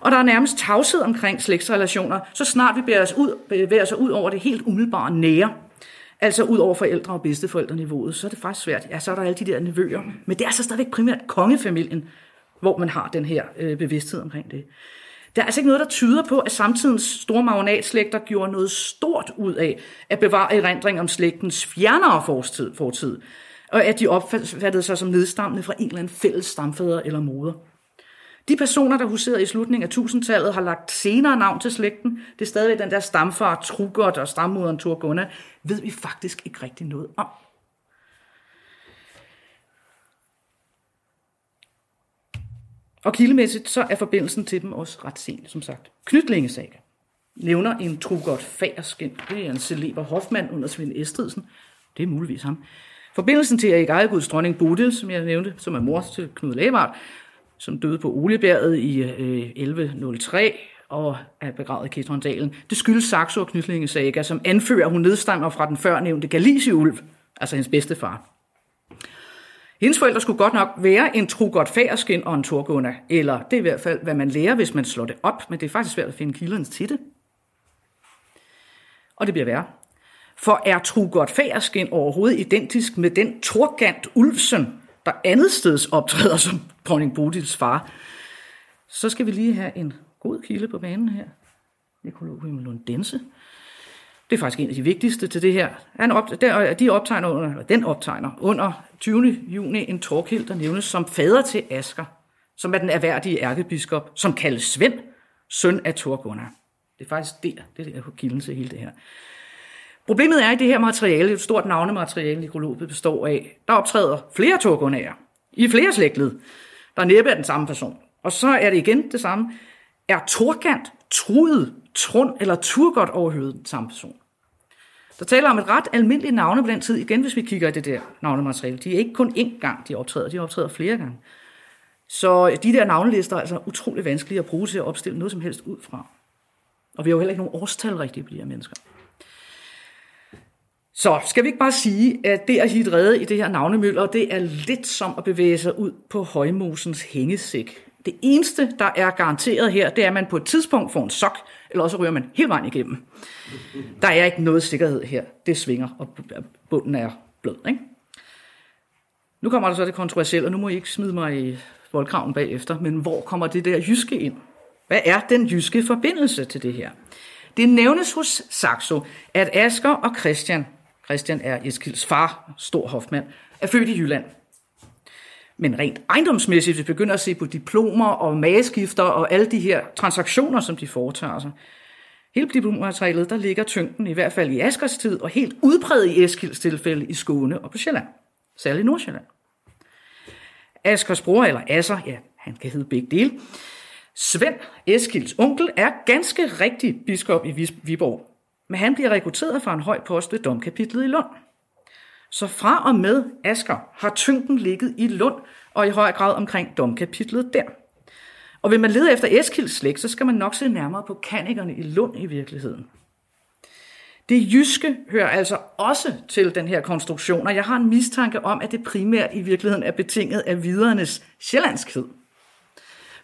Og der er nærmest tavshed omkring slægtsrelationer, så snart vi bevæger os ud, bevæger os ud over det helt umiddelbare nære. Altså ud over forældre- og bedsteforældreniveauet, så er det faktisk svært. Ja, så er der alle de der nevøer. Men det er så stadigvæk primært kongefamilien, hvor man har den her øh, bevidsthed omkring det. Der er altså ikke noget, der tyder på, at samtidens store magnatslægter gjorde noget stort ud af at bevare erindring om slægtens fjernere fortid, fortid og at de opfattede sig som nedstammende fra en eller anden fælles stamfader eller moder. De personer, der huserede i slutningen af 1000-tallet, har lagt senere navn til slægten. Det er stadigvæk den der stamfar Trugert og stammoderen Torgunna, ved vi faktisk ikke rigtig noget om. Og kildemæssigt så er forbindelsen til dem også ret sen, som sagt. Knytlingesaga nævner en Trugert Fagerskin. Det er en celeber hofmand under Svend Estridsen. Det er muligvis ham. Forbindelsen til Erik Ejeguds dronning Bodil, som jeg nævnte, som er mor til Knud Lavard, som døde på Olebjerget i øh, 1103 og er begravet i Kitrondalen. Det skyldes Saxo og Knytlingesaga, som anfører, at hun nedstammer fra den førnævnte Galiciulv, altså hendes bedstefar. Hendes forældre skulle godt nok være en Trugert Færskin og en Torgunda, eller det er i hvert fald, hvad man lærer, hvis man slår det op, men det er faktisk svært at finde kilderne til det. Og det bliver værre. For er Trugert Færskin overhovedet identisk med den Torgant Ulfsen, der andet steds optræder som dronning Bodils far? Så skal vi lige have en god kilde på banen her. Nikolog Lundense. Det er faktisk en af de vigtigste til det her. Han op, der, de optegner under, den optegner under 20. juni en Torkild, der nævnes som fader til Asker, som er den erhverdige ærkebiskop, som kaldes Svend, søn af Torgunnar. Det er faktisk der, det er der kilden til hele det her. Problemet er, at det her materiale, et stort navnemateriale, nekrologet består af, der optræder flere Torgunnarer i flere slægtled, der næppe er den samme person. Og så er det igen det samme. Er Torgant, Trud, Trund eller Turgot overhovedet den samme person? Der taler om et ret almindeligt navne på den tid, igen hvis vi kigger i det der navnemateriale. De er ikke kun én gang, de optræder, de optræder flere gange. Så de der navnelister er altså utrolig vanskelige at bruge til at opstille noget som helst ud fra. Og vi har jo heller ikke nogen årstal rigtigt på de her mennesker. Så skal vi ikke bare sige, at det at hitte redde i det her navnemøller, det er lidt som at bevæge sig ud på højmosens hængesæk. Det eneste, der er garanteret her, det er, at man på et tidspunkt får en sok, eller også ryger man hele vejen igennem. Der er ikke noget sikkerhed her. Det svinger, og bunden er blød. Ikke? Nu kommer der så det kontroversielle, og nu må I ikke smide mig i voldkraven bagefter, men hvor kommer det der jyske ind? Hvad er den jyske forbindelse til det her? Det nævnes hos Saxo, at Asker og Christian, Christian er Eskilds far, stor hofmand, er født i Jylland. Men rent ejendomsmæssigt, hvis vi begynder at se på diplomer og mageskifter og alle de her transaktioner, som de foretager sig, hele diplommaterialet, der ligger tyngden i hvert fald i Askers tid, og helt udbredt i Eskilds tilfælde i Skåne og på Sjælland, særligt i Nordsjælland. Askers bror, eller Asser, ja, han kan hedde begge dele, Svend, Eskilds onkel, er ganske rigtig biskop i Viborg, men han bliver rekrutteret fra en høj post ved domkapitlet i Lund. Så fra og med Asker har tyngden ligget i Lund, og i høj grad omkring domkapitlet der. Og vil man lede efter Eskilds slægt, så skal man nok se nærmere på kanikerne i Lund i virkeligheden. Det jyske hører altså også til den her konstruktion, og jeg har en mistanke om, at det primært i virkeligheden er betinget af vidernes sjællandskhed.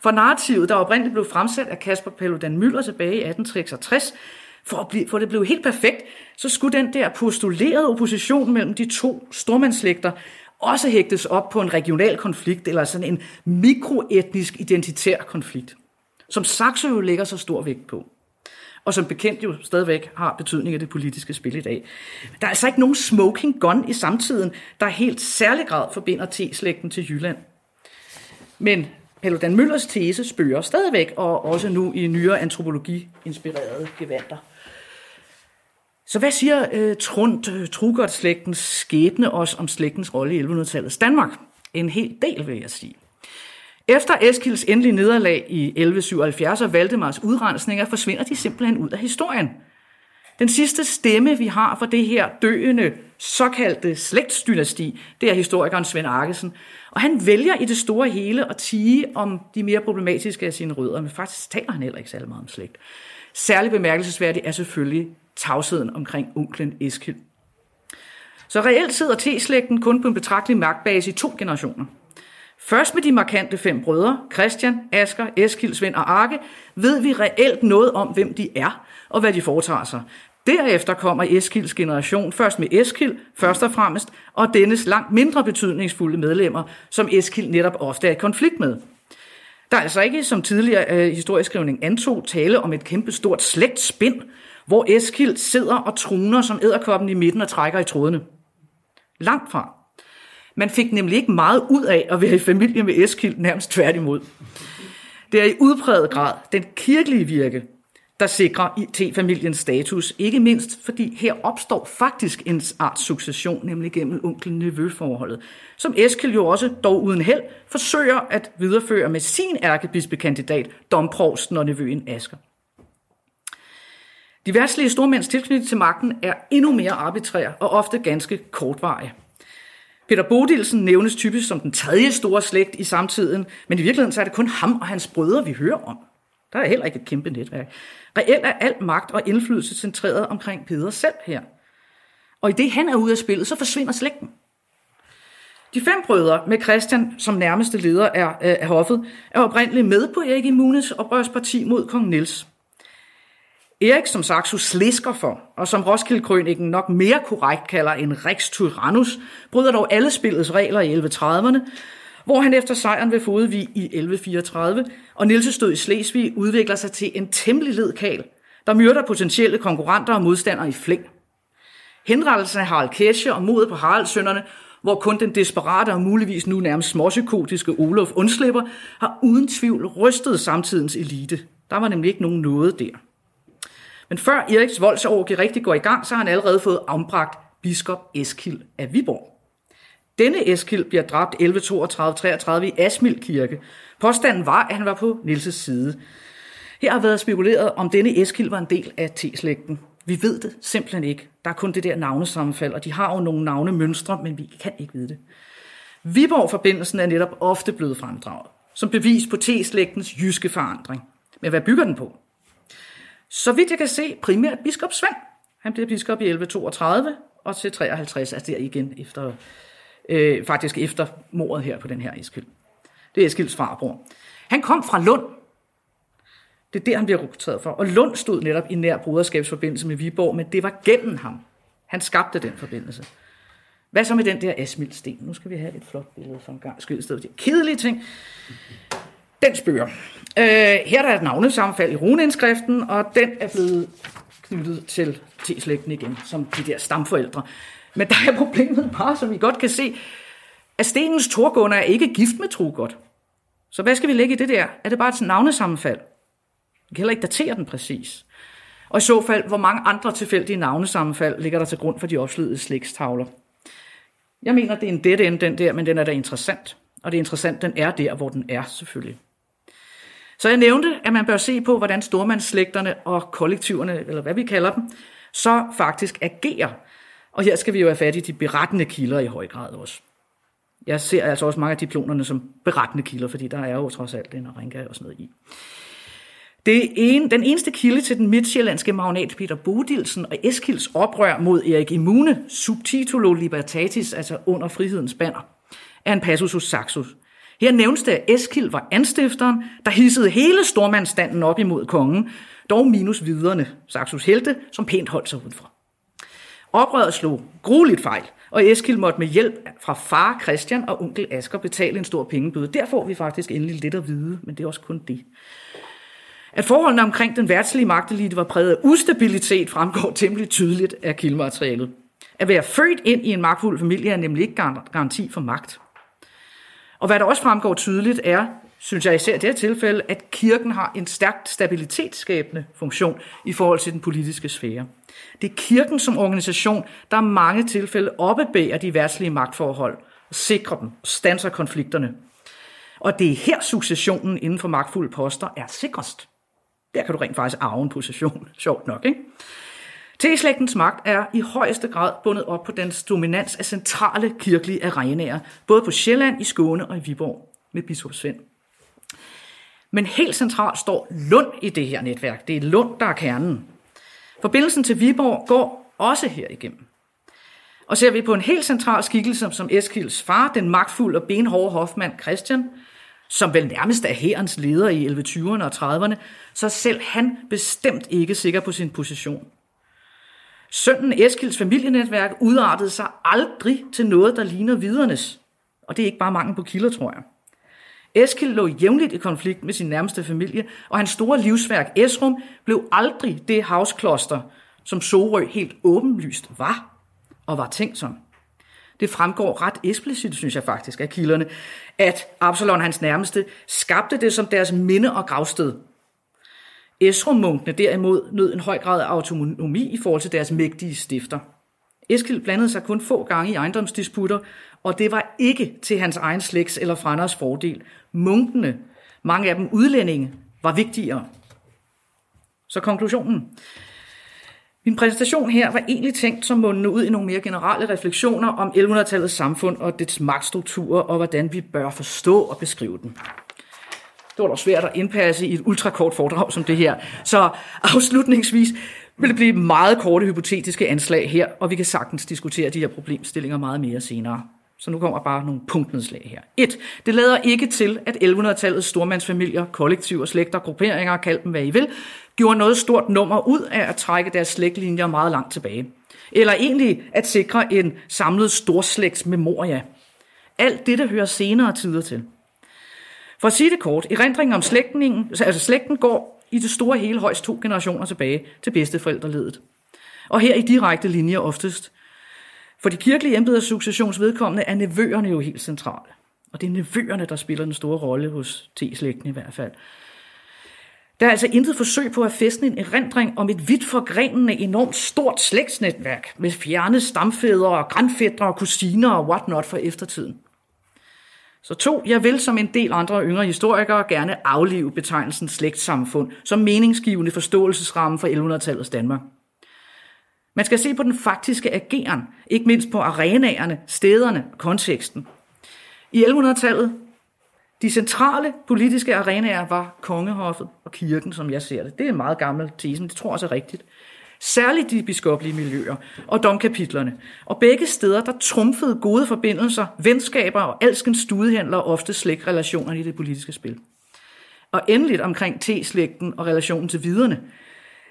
For narrativet, der oprindeligt blev fremsat af Kasper Paludan Møller tilbage i 1866, for, at blive, for det blev helt perfekt, så skulle den der postulerede opposition mellem de to stormandslægter også hægtes op på en regional konflikt, eller sådan en mikroetnisk identitær konflikt, som Saxo jo lægger så stor vægt på og som bekendt jo stadigvæk har betydning af det politiske spil i dag. Der er altså ikke nogen smoking gun i samtiden, der helt særlig grad forbinder T-slægten til Jylland. Men Paludan Møllers tese spørger stadigvæk, og også nu i nyere antropologi-inspirerede gevanter. Så hvad siger øh, Trund øh, Trugert-slægtens skæbne os om slægtens rolle i 1100-tallets Danmark? En hel del, vil jeg sige. Efter Eskilds endelige nederlag i 1177 og Valdemars udrensninger forsvinder de simpelthen ud af historien. Den sidste stemme, vi har for det her døende, såkaldte slægtsdynasti, det er historikeren Svend Arkesen. Og han vælger i det store hele at tige om de mere problematiske af sine rødder, men faktisk taler han heller ikke særlig meget om slægt. Særlig bemærkelsesværdigt er selvfølgelig tavsheden omkring onklen Eskild. Så reelt sidder T-slægten kun på en betragtelig magtbase i to generationer. Først med de markante fem brødre, Christian, Asker, Eskild, Svend og Arke, ved vi reelt noget om, hvem de er og hvad de foretager sig. Derefter kommer Eskilds generation, først med Eskild, først og fremmest, og dennes langt mindre betydningsfulde medlemmer, som Eskild netop ofte er i konflikt med. Der er altså ikke, som tidligere øh, historieskrivning antog, tale om et kæmpe stort slægtspind, hvor Eskild sidder og truner som æderkoppen i midten og trækker i trådene. Langt fra. Man fik nemlig ikke meget ud af at være i familie med Eskild, nærmest tværtimod. Det er i udpræget grad den kirkelige virke, der sikrer IT-familiens status, ikke mindst fordi her opstår faktisk en art succession, nemlig gennem onkel-nevø-forholdet, som Eskild jo også, dog uden held, forsøger at videreføre med sin ærkebispekandidat, domprovsten og nevøen Asker. De værtslige stormænds tilknytning til magten er endnu mere arbitrær og ofte ganske kortvarig. Peter Bodilsen nævnes typisk som den tredje store slægt i samtiden, men i virkeligheden så er det kun ham og hans brødre, vi hører om. Der er heller ikke et kæmpe netværk. Reelt er al magt og indflydelse centreret omkring Peder selv her. Og i det han er ude af spillet, så forsvinder slægten. De fem brødre med Christian som nærmeste leder af, øh, af hoffet, er oprindeligt med på Erik Immunes oprørsparti mod kong Niels. Erik, som Saxo slisker for, og som roskilde nok mere korrekt kalder en Rex Tyrannus, bryder dog alle spillets regler i 1130'erne, hvor han efter sejren ved Fodevig i 1134 og Nielses stød i Slesvig udvikler sig til en temmelig ledkal, der myrder potentielle konkurrenter og modstandere i flæng. Henrettelsen af Harald Kesche og modet på Haraldsønderne, hvor kun den desperate og muligvis nu nærmest småpsykotiske Olof undslipper, har uden tvivl rystet samtidens elite. Der var nemlig ikke nogen noget der. Men før Eriks voldsorgie rigtig går i gang, så har han allerede fået afbragt biskop Eskild af Viborg. Denne Eskild bliver dræbt 1132-33 i Asmild Kirke. Påstanden var, at han var på Nilses side. Her har været spekuleret, om denne Eskild var en del af T-slægten. Vi ved det simpelthen ikke. Der er kun det der navnesammenfald, og de har jo nogle navnemønstre, men vi kan ikke vide det. Viborg-forbindelsen er netop ofte blevet fremdraget, som bevis på T-slægtens jyske forandring. Men hvad bygger den på? Så vidt jeg kan se, primært biskop Svend. Han blev biskop i 1132 og til 53, altså der igen efter, øh, faktisk efter mordet her på den her Eskild. Det er Eskilds farbror. Han kom fra Lund. Det er der, han bliver rekrutteret for. Og Lund stod netop i nær broderskabsforbindelse med Viborg, men det var gennem ham. Han skabte den forbindelse. Hvad så med den der Asmildsten? Nu skal vi have et flot billede for en gang skyld i stedet kedelige ting. Den spørger. Øh, her er der et navnesammenfald i runeindskriften, og den er blevet knyttet til T-slægten igen, som de der stamforældre. Men der er problemet bare, som vi godt kan se, at stenens torgunder er ikke gift med Trugot. Så hvad skal vi lægge i det der? Er det bare et navnesammenfald? Vi kan heller ikke datere den præcis. Og i så fald, hvor mange andre tilfældige navnesammenfald ligger der til grund for de opslidede slægtstavler? Jeg mener, det er en dead end, den der, men den er da interessant. Og det er interessant, den er der, hvor den er selvfølgelig. Så jeg nævnte, at man bør se på, hvordan stormandsslægterne og kollektiverne, eller hvad vi kalder dem, så faktisk agerer. Og her skal vi jo have fat i de berettende kilder i høj grad også. Jeg ser altså også mange af diplomerne som berettende kilder, fordi der er jo trods alt en ringa og sådan noget i. Det en, den eneste kilde til den midtsjællandske magnat Peter Bodilsen og Eskilds oprør mod Erik Immune, subtitulo libertatis, altså under frihedens banner, er en passus hos Saxus, her nævnes det, at Eskild var anstifteren, der hissede hele stormandstanden op imod kongen, dog minus viderne, Saxus Helte, som pænt holdt sig udenfor. Oprøret slog grueligt fejl, og Eskild måtte med hjælp fra far Christian og onkel Asger betale en stor pengebøde. Der får vi faktisk endelig lidt at vide, men det er også kun det. At forholdene omkring den værtslige magtelite var præget af ustabilitet, fremgår temmelig tydeligt af kildematerialet. At være født ind i en magtfuld familie er nemlig ikke garanti for magt. Og hvad der også fremgår tydeligt er, synes jeg især i det her tilfælde, at kirken har en stærkt stabilitetsskabende funktion i forhold til den politiske sfære. Det er kirken som organisation, der i mange tilfælde oppebærer de værtslige magtforhold, og sikrer dem og stanser konflikterne. Og det er her successionen inden for magtfulde poster er sikrest. Der kan du rent faktisk arve en position. Sjovt nok, ikke? T-slægtens magt er i højeste grad bundet op på dens dominans af centrale kirkelige arenaer, både på Sjælland, i Skåne og i Viborg med biskop Svend. Men helt centralt står Lund i det her netværk. Det er Lund, der er kernen. Forbindelsen til Viborg går også her igennem. Og ser vi på en helt central skikkelse som Eskilds far, den magtfulde og benhårde hofmand Christian, som vel nærmest er herrens leder i 1120'erne og 30'erne, så selv han bestemt ikke sikker på sin position. Sønnen Eskilds familienetværk udartede sig aldrig til noget, der ligner vidernes. Og det er ikke bare mangel på kilder, tror jeg. Eskild lå jævnligt i konflikt med sin nærmeste familie, og hans store livsværk Esrum blev aldrig det havskloster, som Sorø helt åbenlyst var og var tænkt som. Det fremgår ret eksplicit, synes jeg faktisk, af kilderne, at Absalon, hans nærmeste, skabte det som deres minde og gravsted. Esrum-munkene derimod nød en høj grad af autonomi i forhold til deres mægtige stifter. Eskild blandede sig kun få gange i ejendomsdisputter, og det var ikke til hans egen slægts eller frænders fordel. Munkene, mange af dem udlændinge, var vigtigere. Så konklusionen. Min præsentation her var egentlig tænkt som mundende ud i nogle mere generelle refleksioner om 1100-tallets samfund og dets magtstrukturer og hvordan vi bør forstå og beskrive den. Det var dog svært at indpasse i et ultrakort foredrag som det her. Så afslutningsvis vil det blive meget korte hypotetiske anslag her, og vi kan sagtens diskutere de her problemstillinger meget mere senere. Så nu kommer bare nogle punktnedslag her. 1. Det lader ikke til, at 1100-tallets stormandsfamilier, kollektiver, slægter, grupperinger, kald dem hvad I vil, gjorde noget stort nummer ud af at trække deres slægtlinjer meget langt tilbage. Eller egentlig at sikre en samlet storslægts memoria. Alt der hører senere tider til. For at sige det kort, erindringen om slægtningen, altså slægten går i det store hele højst to generationer tilbage til bedsteforældreledet. Og her i direkte linjer oftest. For de kirkelige embeders successionsvedkommende er nevøerne jo helt centrale. Og det er nevøerne, der spiller den store rolle hos T-slægten i hvert fald. Der er altså intet forsøg på at fæstne en erindring om et vidt forgrenende, enormt stort slægtsnetværk med fjerne stamfædre og grandfædre og kusiner og whatnot for eftertiden. Så to, jeg vil som en del andre yngre historikere gerne aflive betegnelsen slægtssamfund som meningsgivende forståelsesramme for 1100-tallets Danmark. Man skal se på den faktiske ageren, ikke mindst på arenaerne, stederne og konteksten. I 1100-tallet, de centrale politiske arenaer var kongehoffet og kirken, som jeg ser det. Det er en meget gammel tese, men det tror jeg også er rigtigt. Særligt de biskoplige miljøer og domkapitlerne. Og begge steder, der trumfede gode forbindelser, venskaber og alskens studehandler ofte slægtrelationer i det politiske spil. Og endeligt omkring T-slægten og relationen til viderne.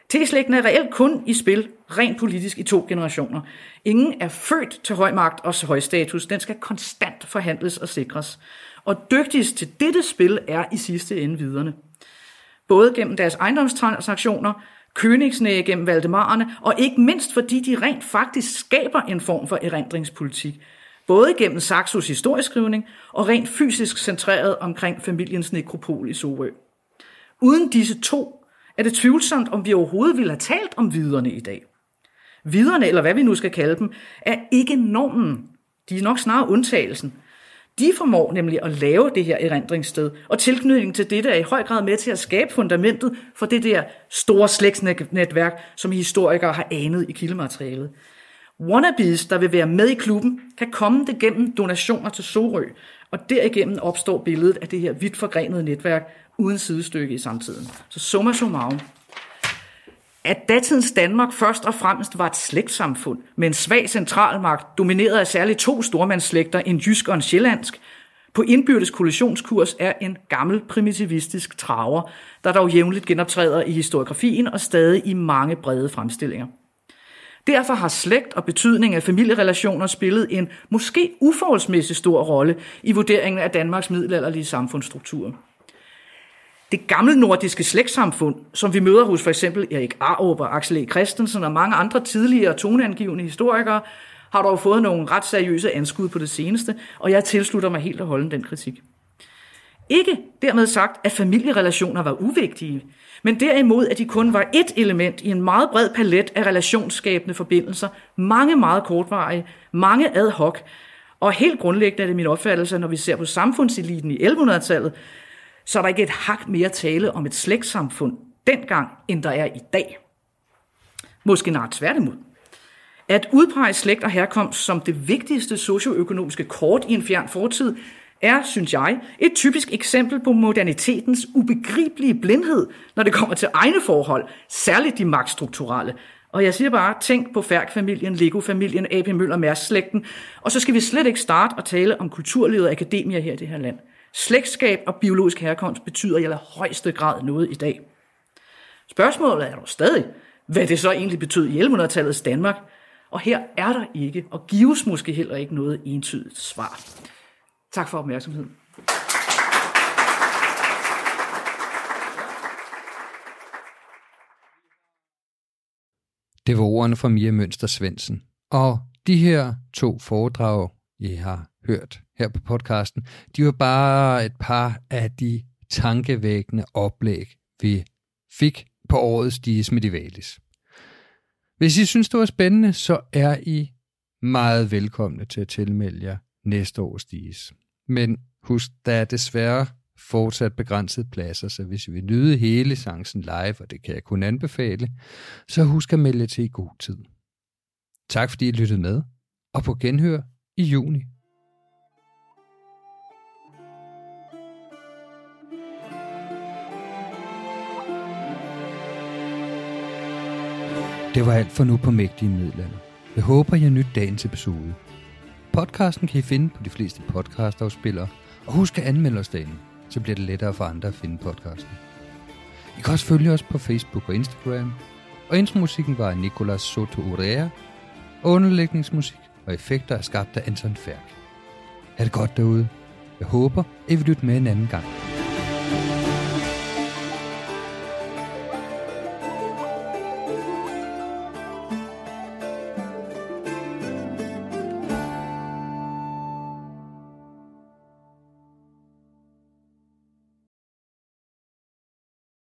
T-slægten er reelt kun i spil rent politisk i to generationer. Ingen er født til høj magt og høj status. Den skal konstant forhandles og sikres. Og dygtigst til dette spil er i sidste ende viderne. Både gennem deres ejendomstransaktioner, Königsnæge gennem Valdemarerne, og ikke mindst fordi de rent faktisk skaber en form for erindringspolitik, både gennem Saxos historieskrivning og rent fysisk centreret omkring familiens nekropol i Sorø. Uden disse to er det tvivlsomt, om vi overhovedet ville have talt om viderne i dag. Viderne, eller hvad vi nu skal kalde dem, er ikke normen. De er nok snarere undtagelsen. De formår nemlig at lave det her erindringssted, og tilknytning til dette er i høj grad med til at skabe fundamentet for det der store slægtsnetværk, som historikere har anet i kildematerialet. Wannabes, der vil være med i klubben, kan komme det gennem donationer til Sorø, og derigennem opstår billedet af det her vidt forgrenede netværk uden sidestykke i samtiden. Så summa summarum. At datidens Danmark først og fremmest var et slægtsamfund med en svag centralmagt, domineret af særligt to stormandsslægter, en jysk og en sjællandsk, på indbyrdes kollisionskurs er en gammel primitivistisk traver, der dog jævnligt genoptræder i historiografien og stadig i mange brede fremstillinger. Derfor har slægt og betydning af familierelationer spillet en måske uforholdsmæssig stor rolle i vurderingen af Danmarks middelalderlige samfundsstruktur. Det gamle nordiske slægtssamfund, som vi møder hos for eksempel Erik Arup og Axel E. Christensen og mange andre tidligere toneangivende historikere, har dog fået nogle ret seriøse anskud på det seneste, og jeg tilslutter mig helt og holden den kritik. Ikke dermed sagt, at familierelationer var uvigtige, men derimod, at de kun var et element i en meget bred palet af relationsskabende forbindelser, mange meget kortvarige, mange ad hoc, og helt grundlæggende er det min opfattelse, når vi ser på samfundseliten i 1100-tallet, så er der ikke et hak mere tale om et slægtssamfund dengang, end der er i dag. Måske nart tværtimod. At udpege slægt og herkomst som det vigtigste socioøkonomiske kort i en fjern fortid, er, synes jeg, et typisk eksempel på modernitetens ubegribelige blindhed, når det kommer til egne forhold, særligt de magtstrukturelle. Og jeg siger bare, tænk på Færk-familien, Lego-familien, A.P. Møller-Mærs-slægten, og så skal vi slet ikke starte og tale om kulturlivet og akademier her i det her land. Slægtskab og biologisk herkomst betyder i allerhøjeste grad noget i dag. Spørgsmålet er dog stadig, hvad det så egentlig betød i 1100-tallets Danmark, og her er der ikke, og gives måske heller ikke noget entydigt svar. Tak for opmærksomheden. Det var ordene fra Mia Mønster Svendsen. Og de her to foredrag, I har hørt her på podcasten, de var bare et par af de tankevækkende oplæg, vi fik på årets Dies Medivalis. Hvis I synes, det var spændende, så er I meget velkomne til at tilmelde jer næste års Dies. Men husk, der er desværre fortsat begrænset pladser, så hvis I vil nyde hele chancen live, og det kan jeg kun anbefale, så husk at melde til i god tid. Tak fordi I lyttede med, og på genhør i juni. Det var alt for nu på Mægtige Middelalder. Jeg håber, I nyt dagens episode. Podcasten kan I finde på de fleste podcastafspillere, og husk at anmelde os dagen, så bliver det lettere for andre at finde podcasten. I kan også følge os på Facebook og Instagram, og intromusikken var af Nicolas Soto Urea, og underlægningsmusik og effekter er skabt af Anton Færk. Ha' det godt derude. Jeg håber, I vil lytte med en anden gang.